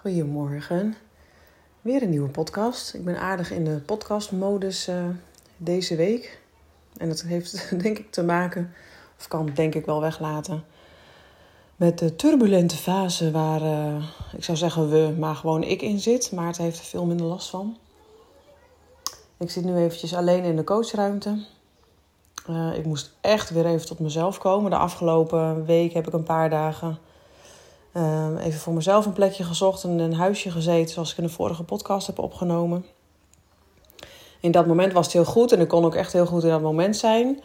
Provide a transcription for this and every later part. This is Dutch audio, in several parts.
Goedemorgen. Weer een nieuwe podcast. Ik ben aardig in de podcastmodus uh, deze week. En dat heeft denk ik te maken, of kan denk ik wel weglaten, met de turbulente fase waar, uh, ik zou zeggen we, maar gewoon ik in zit. Maar het heeft er veel minder last van. Ik zit nu eventjes alleen in de coachruimte. Uh, ik moest echt weer even tot mezelf komen. De afgelopen week heb ik een paar dagen Ehm, even voor mezelf een plekje gezocht en een huisje gezeten, zoals ik in de vorige podcast heb opgenomen. In dat moment was het heel goed en ik kon ook echt heel goed in dat moment zijn.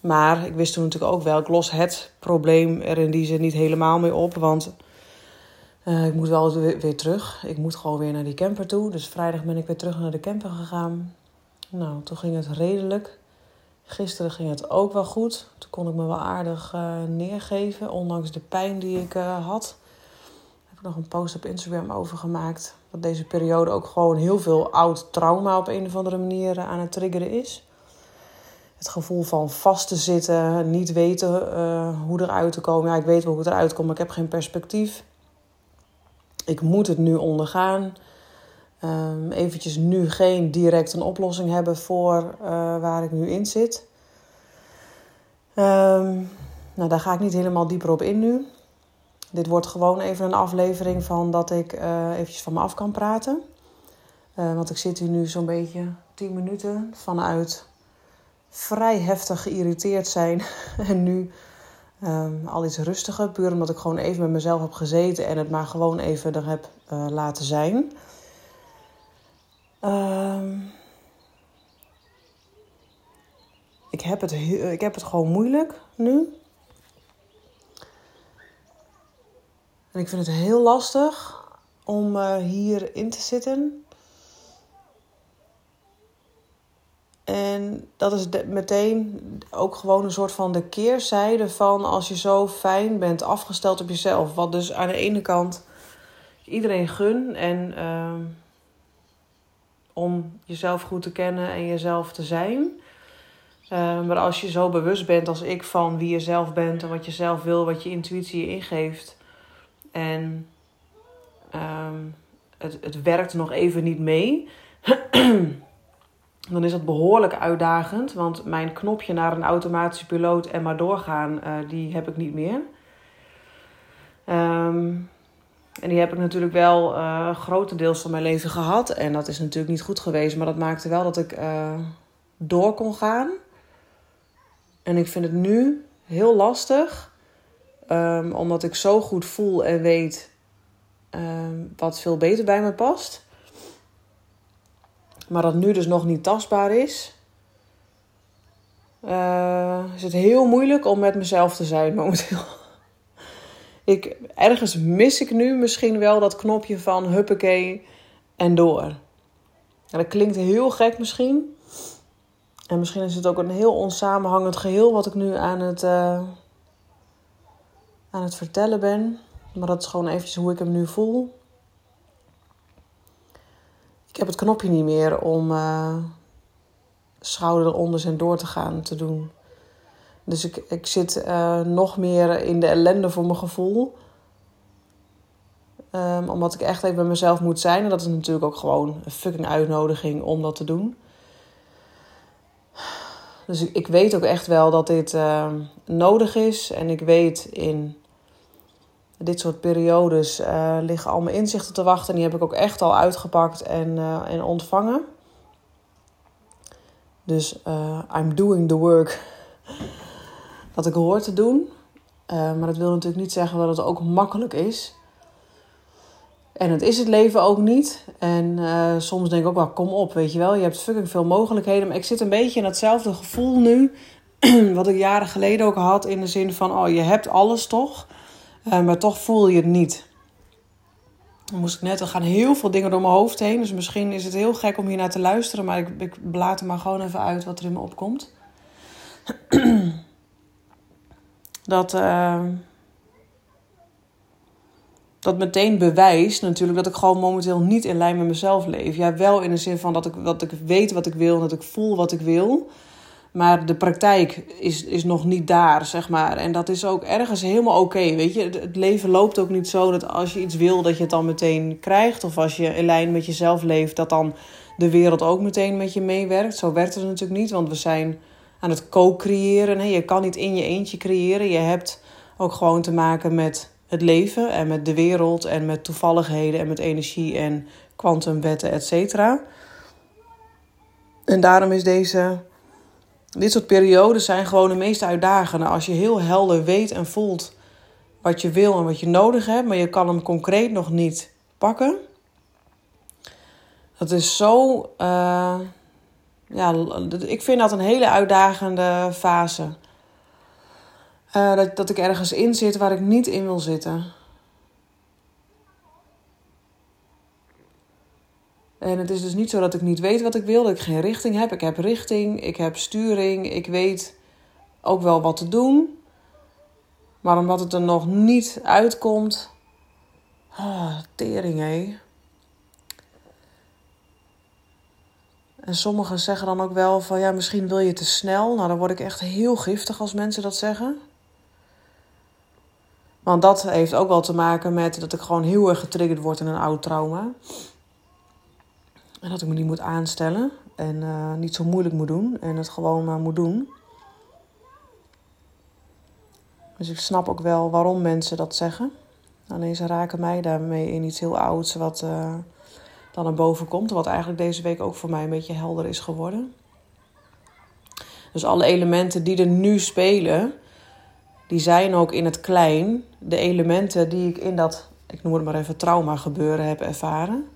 Maar ik wist toen natuurlijk ook wel, ik los het probleem er in die zin niet helemaal mee op. Want uh, ik moet wel weer, terug. Ik moet gewoon weer naar die camper toe. Dus vrijdag ben ik weer terug naar de camper gegaan. Nou, toen ging het redelijk. Gisteren ging het ook wel goed. Toen kon ik me wel aardig uh, neergeven, ondanks de pijn die ik uh, had nog een post op Instagram over gemaakt. Dat deze periode ook gewoon heel veel oud trauma op een of andere manier aan het triggeren is. Het gevoel van vast te zitten, niet weten uh, hoe eruit te komen. Ja, ik weet hoe ik eruit kom, ik heb geen perspectief. Ik moet het nu ondergaan. Um, eventjes nu geen direct een oplossing hebben voor uh, waar ik nu in zit. Um, nou, daar ga ik niet helemaal dieper op in nu. Dit wordt gewoon even een aflevering van dat ik uh, eventjes van me af kan praten. Uh, want ik zit hier nu zo'n beetje 10 minuten vanuit vrij heftig geïrriteerd zijn. en nu um, al iets rustiger. Puur omdat ik gewoon even met mezelf heb gezeten en het maar gewoon even er heb uh, laten zijn. Um, ik, heb het, ik heb het gewoon moeilijk nu. En ik vind het heel lastig om uh, hierin te zitten. En dat is meteen ook gewoon een soort van de keerzijde van als je zo fijn bent afgesteld op jezelf. Wat dus aan de ene kant iedereen gun en uh, om jezelf goed te kennen en jezelf te zijn. Uh, maar als je zo bewust bent als ik van wie je zelf bent en wat je zelf wil, wat je intuïtie je ingeeft en um, het, het werkt nog even niet mee. dan is dat behoorlijk uitdagend. Want mijn knopje naar een automatische piloot en maar doorgaan, uh, die heb ik niet meer. Um, en die heb ik natuurlijk wel uh, grotendeels van mijn leven gehad. En dat is natuurlijk niet goed geweest. Maar dat maakte wel dat ik uh, door kon gaan. En ik vind het nu heel lastig Um, omdat ik zo goed voel en weet um, wat veel beter bij me past. Maar dat nu dus nog niet tastbaar is. Uh, is het heel moeilijk om met mezelf te zijn momenteel. ik, ergens mis ik nu misschien wel dat knopje van huppakee en door. Ja, dat klinkt heel gek misschien. En misschien is het ook een heel onsamenhangend geheel wat ik nu aan het, uh, aan het vertellen ben. Maar dat is gewoon eventjes hoe ik hem nu voel. Ik heb het knopje niet meer om uh, schouder eronder zijn door te gaan te doen. Dus ik, ik zit uh, nog meer in de ellende voor mijn gevoel. Um, omdat ik echt even bij mezelf moet zijn. En dat is natuurlijk ook gewoon een fucking uitnodiging om dat te doen. Dus ik, ik weet ook echt wel dat dit uh, nodig is. En ik weet in dit soort periodes uh, liggen al mijn inzichten te wachten. En die heb ik ook echt al uitgepakt en, uh, en ontvangen. Dus uh, I'm doing the work dat ik hoor te doen. maar dat wil natuurlijk niet zeggen dat het ook makkelijk is. En het is het leven ook niet. En soms denk ik ook wel, kom op, weet je wel. Je hebt fucking veel mogelijkheden. Maar ik zit een beetje in hetzelfde gevoel nu... wat ik jaren geleden ook had. In de zin van, oh, je hebt alles toch... Uh, maar toch voel je het niet. Dan moest ik net, er gaan heel veel dingen door mijn hoofd heen. Dus misschien is het heel gek om hier naar te luisteren. Maar ik, ik blaat er maar gewoon even uit wat er in me opkomt. dat, uh, dat meteen bewijst natuurlijk dat ik gewoon momenteel niet in lijn met mezelf leef. Ja, wel in de zin van dat ik, dat ik weet wat ik wil en dat ik voel wat ik wil. Maar de praktijk is, is nog niet daar, zeg maar. En dat is ook ergens helemaal oké, weet je. Het leven loopt ook niet zo dat als je iets wil, dat je het dan meteen krijgt. Of als je in lijn met jezelf leeft, dat dan de wereld ook meteen met je meewerkt. Zo werkt het natuurlijk niet, want we zijn aan het co-creëren. Je kan niet in je eentje creëren. Je hebt ook gewoon te maken met het leven en met de wereld en met toevalligheden en met energie en kwantumwetten, et cetera. En daarom is deze, dit soort periodes zijn gewoon de meest uitdagende. Als je heel helder weet en voelt wat je wil en wat je nodig hebt, maar je kan hem concreet nog niet pakken. Dat is zo. Uh, ja, ik vind dat een hele uitdagende fase. Uh, dat, dat ik ergens in zit waar ik niet in wil zitten. En het is dus niet zo dat ik niet weet wat ik wil, dat ik geen richting heb. Ik heb richting, ik heb sturing, ik weet ook wel wat te doen. Maar omdat het er nog niet uitkomt. Oh, tering hé. En sommigen zeggen dan ook wel van ja, misschien wil je te snel. Nou, dan word ik echt heel giftig als mensen dat zeggen. Want dat heeft ook wel te maken met dat ik gewoon heel erg getriggerd word in een oud trauma. En dat ik me niet moet aanstellen en uh, niet zo moeilijk moet doen en het gewoon maar moet doen. Dus ik snap ook wel waarom mensen dat zeggen. Alleen ze raken mij daarmee in iets heel ouds wat uh, dan naar boven komt. Wat eigenlijk deze week ook voor mij een beetje helder is geworden. Dus alle elementen die er nu spelen, die zijn ook in het klein de elementen die ik in dat, ik noem het maar even, trauma gebeuren heb ervaren.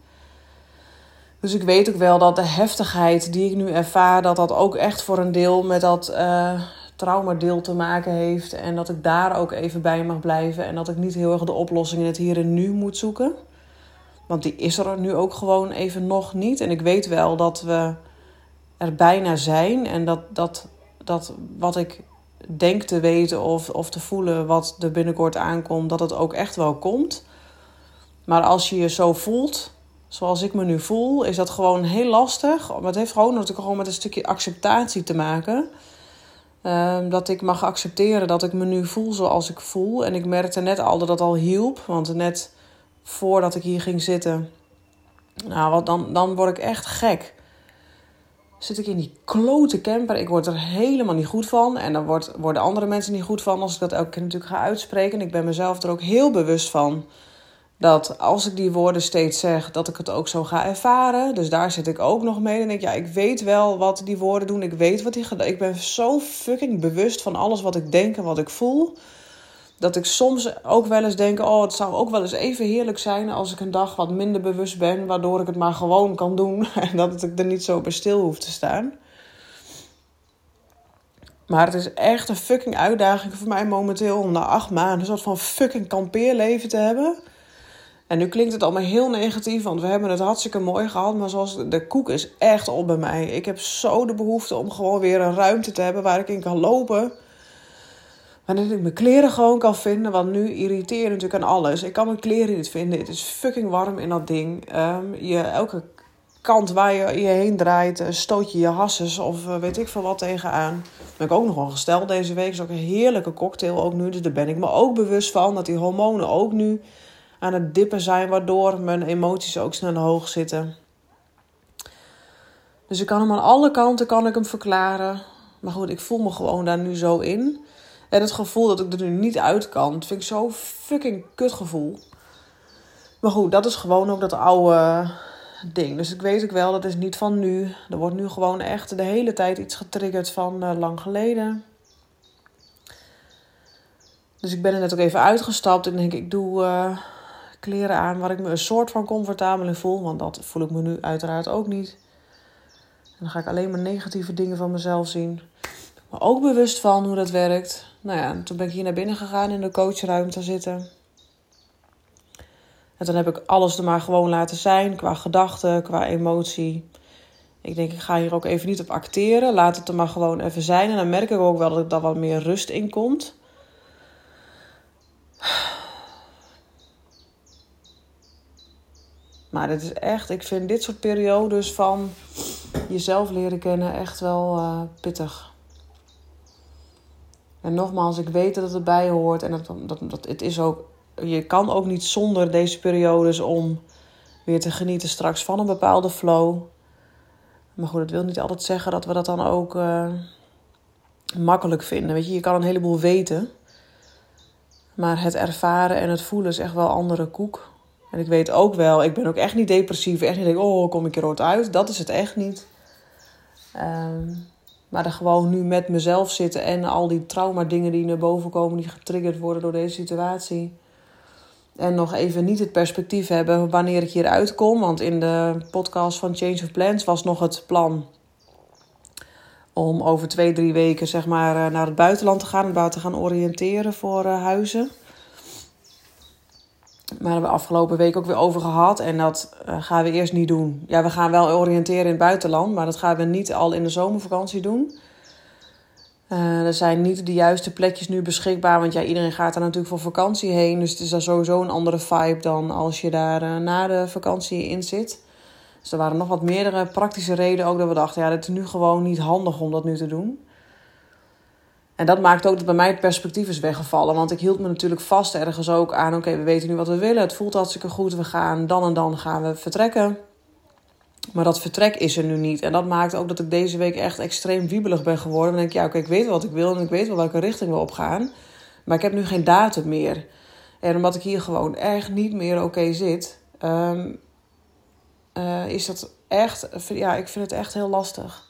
Dus ik weet ook wel dat de heftigheid die ik nu ervaar, dat dat ook echt voor een deel met dat uh, traumadeel te maken heeft. En dat ik daar ook even bij mag blijven. En dat ik niet heel erg de oplossing in het hier en nu moet zoeken. Want die is er nu ook gewoon even nog niet. En ik weet wel dat we er bijna zijn. En dat, dat, dat wat ik denk te weten of, of te voelen wat er binnenkort aankomt, dat het ook echt wel komt. Maar als je je zo voelt, zoals ik me nu voel, is dat gewoon heel lastig. Maar het heeft gewoon natuurlijk gewoon met een stukje acceptatie te maken. Ehm, dat ik mag accepteren dat ik me nu voel zoals ik voel. En ik merkte net al dat dat al hielp. Want net voordat ik hier ging zitten, nou, wat dan, dan word ik echt gek. Zit ik in die klote camper. Ik word er helemaal niet goed van. En dan wordt, worden andere mensen niet goed van als ik dat elke keer natuurlijk ga uitspreken. ik ben mezelf er ook heel bewust van dat als ik die woorden steeds zeg, dat ik het ook zo ga ervaren. Dus daar zit ik ook nog mee. En denk ik, ja, ik weet wel wat die woorden doen. Ik weet wat die Ik ben zo fucking bewust van alles wat ik denk en wat ik voel. Dat ik soms ook wel eens denk: oh, het zou ook wel eens even heerlijk zijn als ik een dag wat minder bewust ben, waardoor ik het maar gewoon kan doen en dat ik er niet zo bij stil hoef te staan. Maar het is echt een fucking uitdaging voor mij momenteel om na acht maanden een soort van fucking kampeerleven te hebben. En nu klinkt het allemaal heel negatief, want we hebben het hartstikke mooi gehad. Maar zoals de koek is echt op bij mij. Ik heb zo de behoefte om gewoon weer een ruimte te hebben waar ik in kan lopen. Wanneer ik mijn kleren gewoon kan vinden. Want nu irriteer natuurlijk aan alles. Ik kan mijn kleren niet vinden. Het is fucking warm in dat ding. Um, je, elke kant waar je je heen draait, eh, stoot je je hasses of eh, weet ik veel wat tegenaan. Ben ik ook nog gesteld deze week. is ook een heerlijke cocktail ook nu. Dus daar ben ik me ook bewust van. Dat die hormonen ook nu aan het dippen zijn, waardoor mijn emoties ook snel hoog zitten. Dus ik kan hem aan alle kanten kan ik hem verklaren. Maar goed, ik voel me gewoon daar nu zo in. En het gevoel dat ik er nu niet uit kan, vind ik zo fucking kut gevoel. Maar goed, dat is gewoon ook dat oude ding. Dus ik weet ook wel, dat is niet van nu. Er wordt nu gewoon echt de hele tijd iets getriggerd van uh, lang geleden. Dus ik ben er net ook even uitgestapt en denk ik doe uh, kleren aan waar ik me een soort van comfortabel in voel. Want dat voel ik me nu uiteraard ook niet. En dan ga ik alleen maar negatieve dingen van mezelf zien. Maar ook bewust van hoe dat werkt. Nou ja, toen ben ik hier naar binnen gegaan in de coachruimte zitten. En dan heb ik alles er maar gewoon laten zijn. Qua gedachten, qua emotie. Ik denk, ik ga hier ook even niet op acteren. Laat het er maar gewoon even zijn. En dan merk ik ook wel dat er wat meer rust in komt. Maar het is echt, ik vind dit soort periodes van jezelf leren kennen echt wel uh, pittig. En nogmaals, ik weet dat het erbij hoort. En dat, dat, dat, het is ook, je kan ook niet zonder deze periodes om weer te genieten straks van een bepaalde flow. Maar goed, dat wil niet altijd zeggen dat we dat dan ook uh, makkelijk vinden. Weet je, je kan een heleboel weten. Maar het ervaren en het voelen is echt wel andere koek. En ik weet ook wel, ik ben ook echt niet depressief. Echt niet denk, oh, kom ik er ooit uit. Dat is het echt niet. Um, maar er gewoon nu met mezelf zitten en al die trauma dingen die naar boven komen, die getriggerd worden door deze situatie. En nog even niet het perspectief hebben wanneer ik hieruit kom. Want in de podcast van Change of Plans was nog het plan om over twee, drie weken zeg maar, eh, naar het buitenland te gaan. En daar te gaan oriënteren voor uh, huizen. Maar hebben we afgelopen week ook weer over gehad. En dat uh, gaan we eerst niet doen. Ja, we gaan wel oriënteren in het buitenland. Maar dat gaan we niet al in de zomervakantie doen. Uh, er zijn niet de juiste plekjes nu beschikbaar. Want ja, iedereen gaat daar natuurlijk voor vakantie heen. Dus het is daar sowieso een andere vibe dan als je daar uh, na de vakantie in zit. Dus er waren nog wat meerdere praktische redenen ook dat we dachten... ja, het is nu gewoon niet handig om dat nu te doen. En dat maakt ook dat bij mij het perspectief is weggevallen. Want ik hield me natuurlijk vast ergens ook aan... oké, we weten nu wat we willen. Het voelt hartstikke goed. We gaan dan en dan gaan we vertrekken. Maar dat vertrek is er nu niet. En dat maakt ook dat ik deze week echt extreem wiebelig ben geworden. Dan denk ik, ja, oké, ik weet wat ik wil en ik weet wel welke richting we op gaan. Maar ik heb nu geen datum meer. En omdat ik hier gewoon echt niet meer oké zit, um, uh, is dat echt, ja, ik vind het echt heel lastig.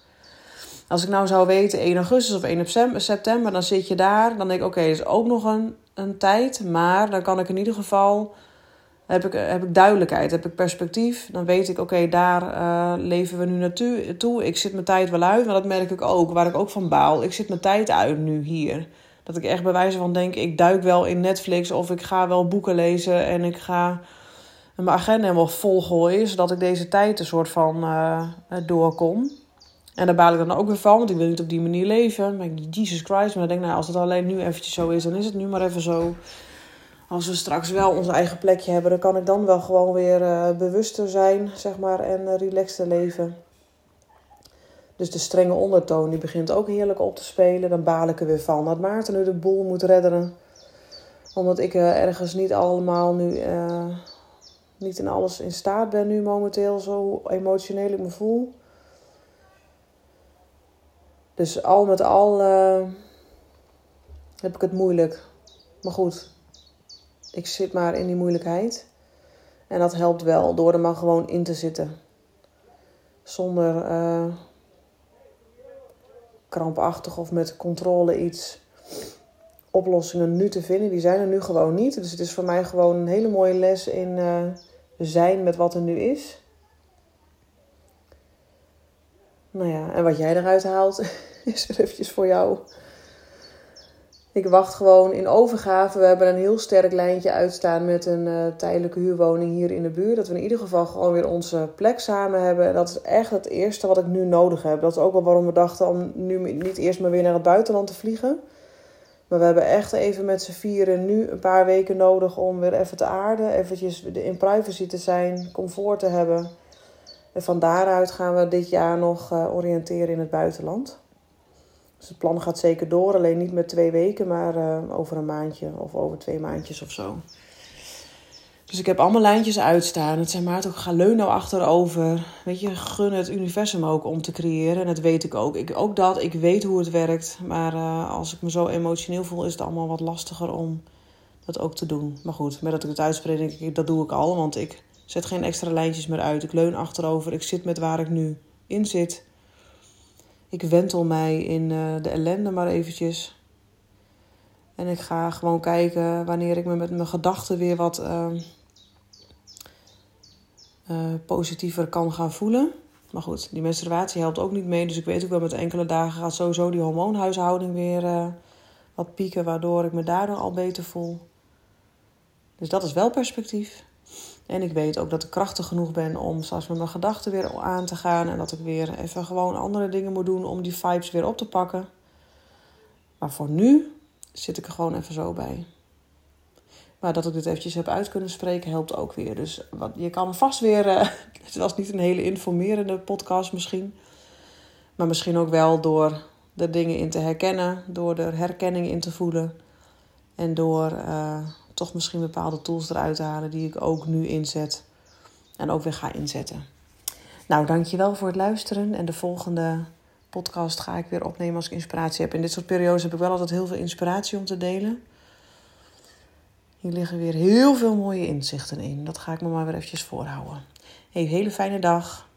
Als ik nou zou weten 1 augustus of 1 september, dan zit je daar. Dan denk ik, oké, is ook nog een, een tijd. Maar dan kan ik in ieder geval heb ik, heb ik duidelijkheid, heb ik perspectief. Dan weet ik, oké, daar uh, leven we nu naartoe. Ik zit mijn tijd wel uit, maar dat merk ik ook, waar ik ook van baal. Ik zit mijn tijd uit nu hier. Dat ik echt bij wijze van denk, ik duik wel in Netflix of ik ga wel boeken lezen en ik ga mijn agenda helemaal volgooien, zodat ik deze tijd een soort van uh, doorkom. En daar baal ik dan ook weer van, want ik wil niet op die manier leven. Maar ik, Jesus Christ, maar dan denk ik, nou, als het alleen nu eventjes zo is, dan is het nu maar even zo als we straks wel ons eigen plekje hebben, dan kan ik dan wel gewoon weer uh, bewuster zijn, zeg maar, en uh, relaxter leven. Dus de strenge ondertoon die begint ook heerlijk op te spelen. Dan baal ik er weer van dat Maarten nu de boel moet redderen. Omdat ik uh, ergens niet allemaal nu, niet in alles in staat ben nu momenteel, zo emotioneel ik me voel. Dus al met al heb ik het moeilijk. Maar goed, ik zit maar in die moeilijkheid. En dat helpt wel door er maar gewoon in te zitten. Zonder uh, krampachtig of met controle iets oplossingen nu te vinden. Die zijn er nu gewoon niet. Dus het is voor mij gewoon een hele mooie les in uh, zijn met wat er nu is. Nou ja, en wat jij eruit haalt, is er eventjes voor jou. Ik wacht gewoon in overgave. We hebben een heel sterk lijntje uitstaan met een uh, tijdelijke huurwoning hier in de buurt. Dat we in ieder geval gewoon weer onze plek samen hebben. Dat is echt het eerste wat ik nu nodig heb. Dat is ook wel waarom we dachten om nu niet eerst maar weer naar het buitenland te vliegen. Maar we hebben echt even met z'n vieren nu een paar weken nodig om weer even te aarden. Eventjes in privacy te zijn, comfort te hebben. En van daaruit gaan we dit jaar nog uh, oriënteren in het buitenland. Dus het plan gaat zeker door, alleen niet met twee weken, maar uh, over een maandje of over twee maandjes of zo. Dus ik heb allemaal lijntjes uitstaan. Het zijn maar ook, ga leun nou achterover. Weet je, gun het universum ook om te creëren. En dat weet ik ook. Ik, ook dat, ik weet hoe het werkt. Maar uh, als ik me zo emotioneel voel, is het allemaal wat lastiger om dat ook te doen. Maar goed, met dat ik het uitspreek, denk ik, dat doe ik al. Want ik zet geen extra lijntjes meer uit. Ik leun achterover. Ik zit met waar ik nu in zit. Ik wentel mij in uh, de ellende maar eventjes. En ik ga gewoon kijken wanneer ik me met mijn gedachten weer wat uh, uh, positiever kan gaan voelen. Maar goed, die menstruatie helpt ook niet mee. Dus ik weet ook wel met enkele dagen gaat sowieso die hormoonhuishouding weer uh, wat pieken. Waardoor ik me daardoor al beter voel. Dus dat is wel perspectief. En ik weet ook dat ik krachtig genoeg ben om straks met mijn gedachten weer aan te gaan. En dat ik weer even gewoon andere dingen moet doen om die vibes weer op te pakken. Maar voor nu zit ik er gewoon even zo bij. Maar dat ik dit eventjes heb uit kunnen spreken helpt ook weer. Dus wat, je kan vast weer. Uh, het was niet een hele informerende podcast misschien. Maar misschien ook wel door er dingen in te herkennen, door er herkenning in te voelen. En door uh, toch misschien bepaalde tools eruit halen die ik ook nu inzet. En ook weer ga inzetten. Nou, dankjewel voor het luisteren. En de volgende podcast ga ik weer opnemen als ik inspiratie heb. In dit soort periodes heb ik wel altijd heel veel inspiratie om te delen. Hier liggen weer heel veel mooie inzichten in. Dat ga ik me maar weer eventjes voorhouden. Hey, hele fijne dag.